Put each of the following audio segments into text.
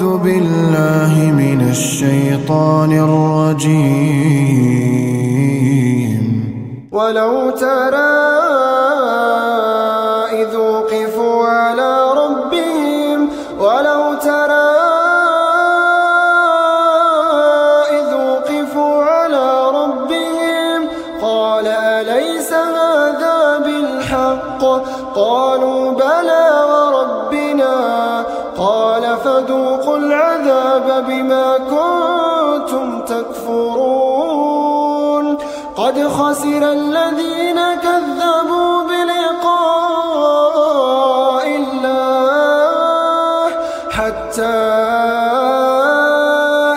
أعوذ بالله من الشيطان الرجيم. ولو ترى إذ وقفوا على ربهم ولو ترى إذ وقفوا على ربهم قال أليس هذا بالحق؟ قالوا بلى فذوقوا العذاب بما كنتم تكفرون قد خسر الذين كذبوا بلقاء الله حتى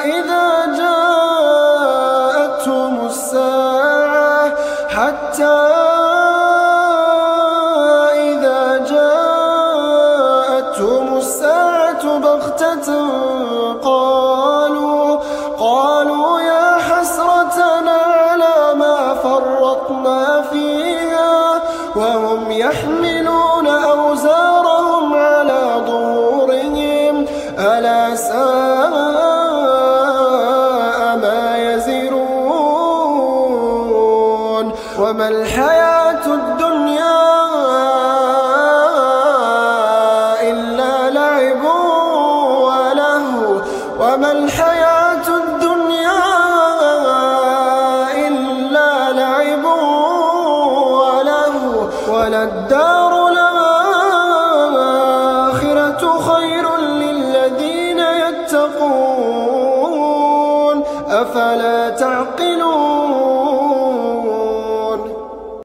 إذا جاءتهم الساعة حتى فرطنا فيها وهم يحملون أوزارهم على ظهورهم ألا ساء ما يزرون وما الحياة الدنيا وما الحياة وللدار الآخرة خير للذين يتقون. أفلا تعقلون؟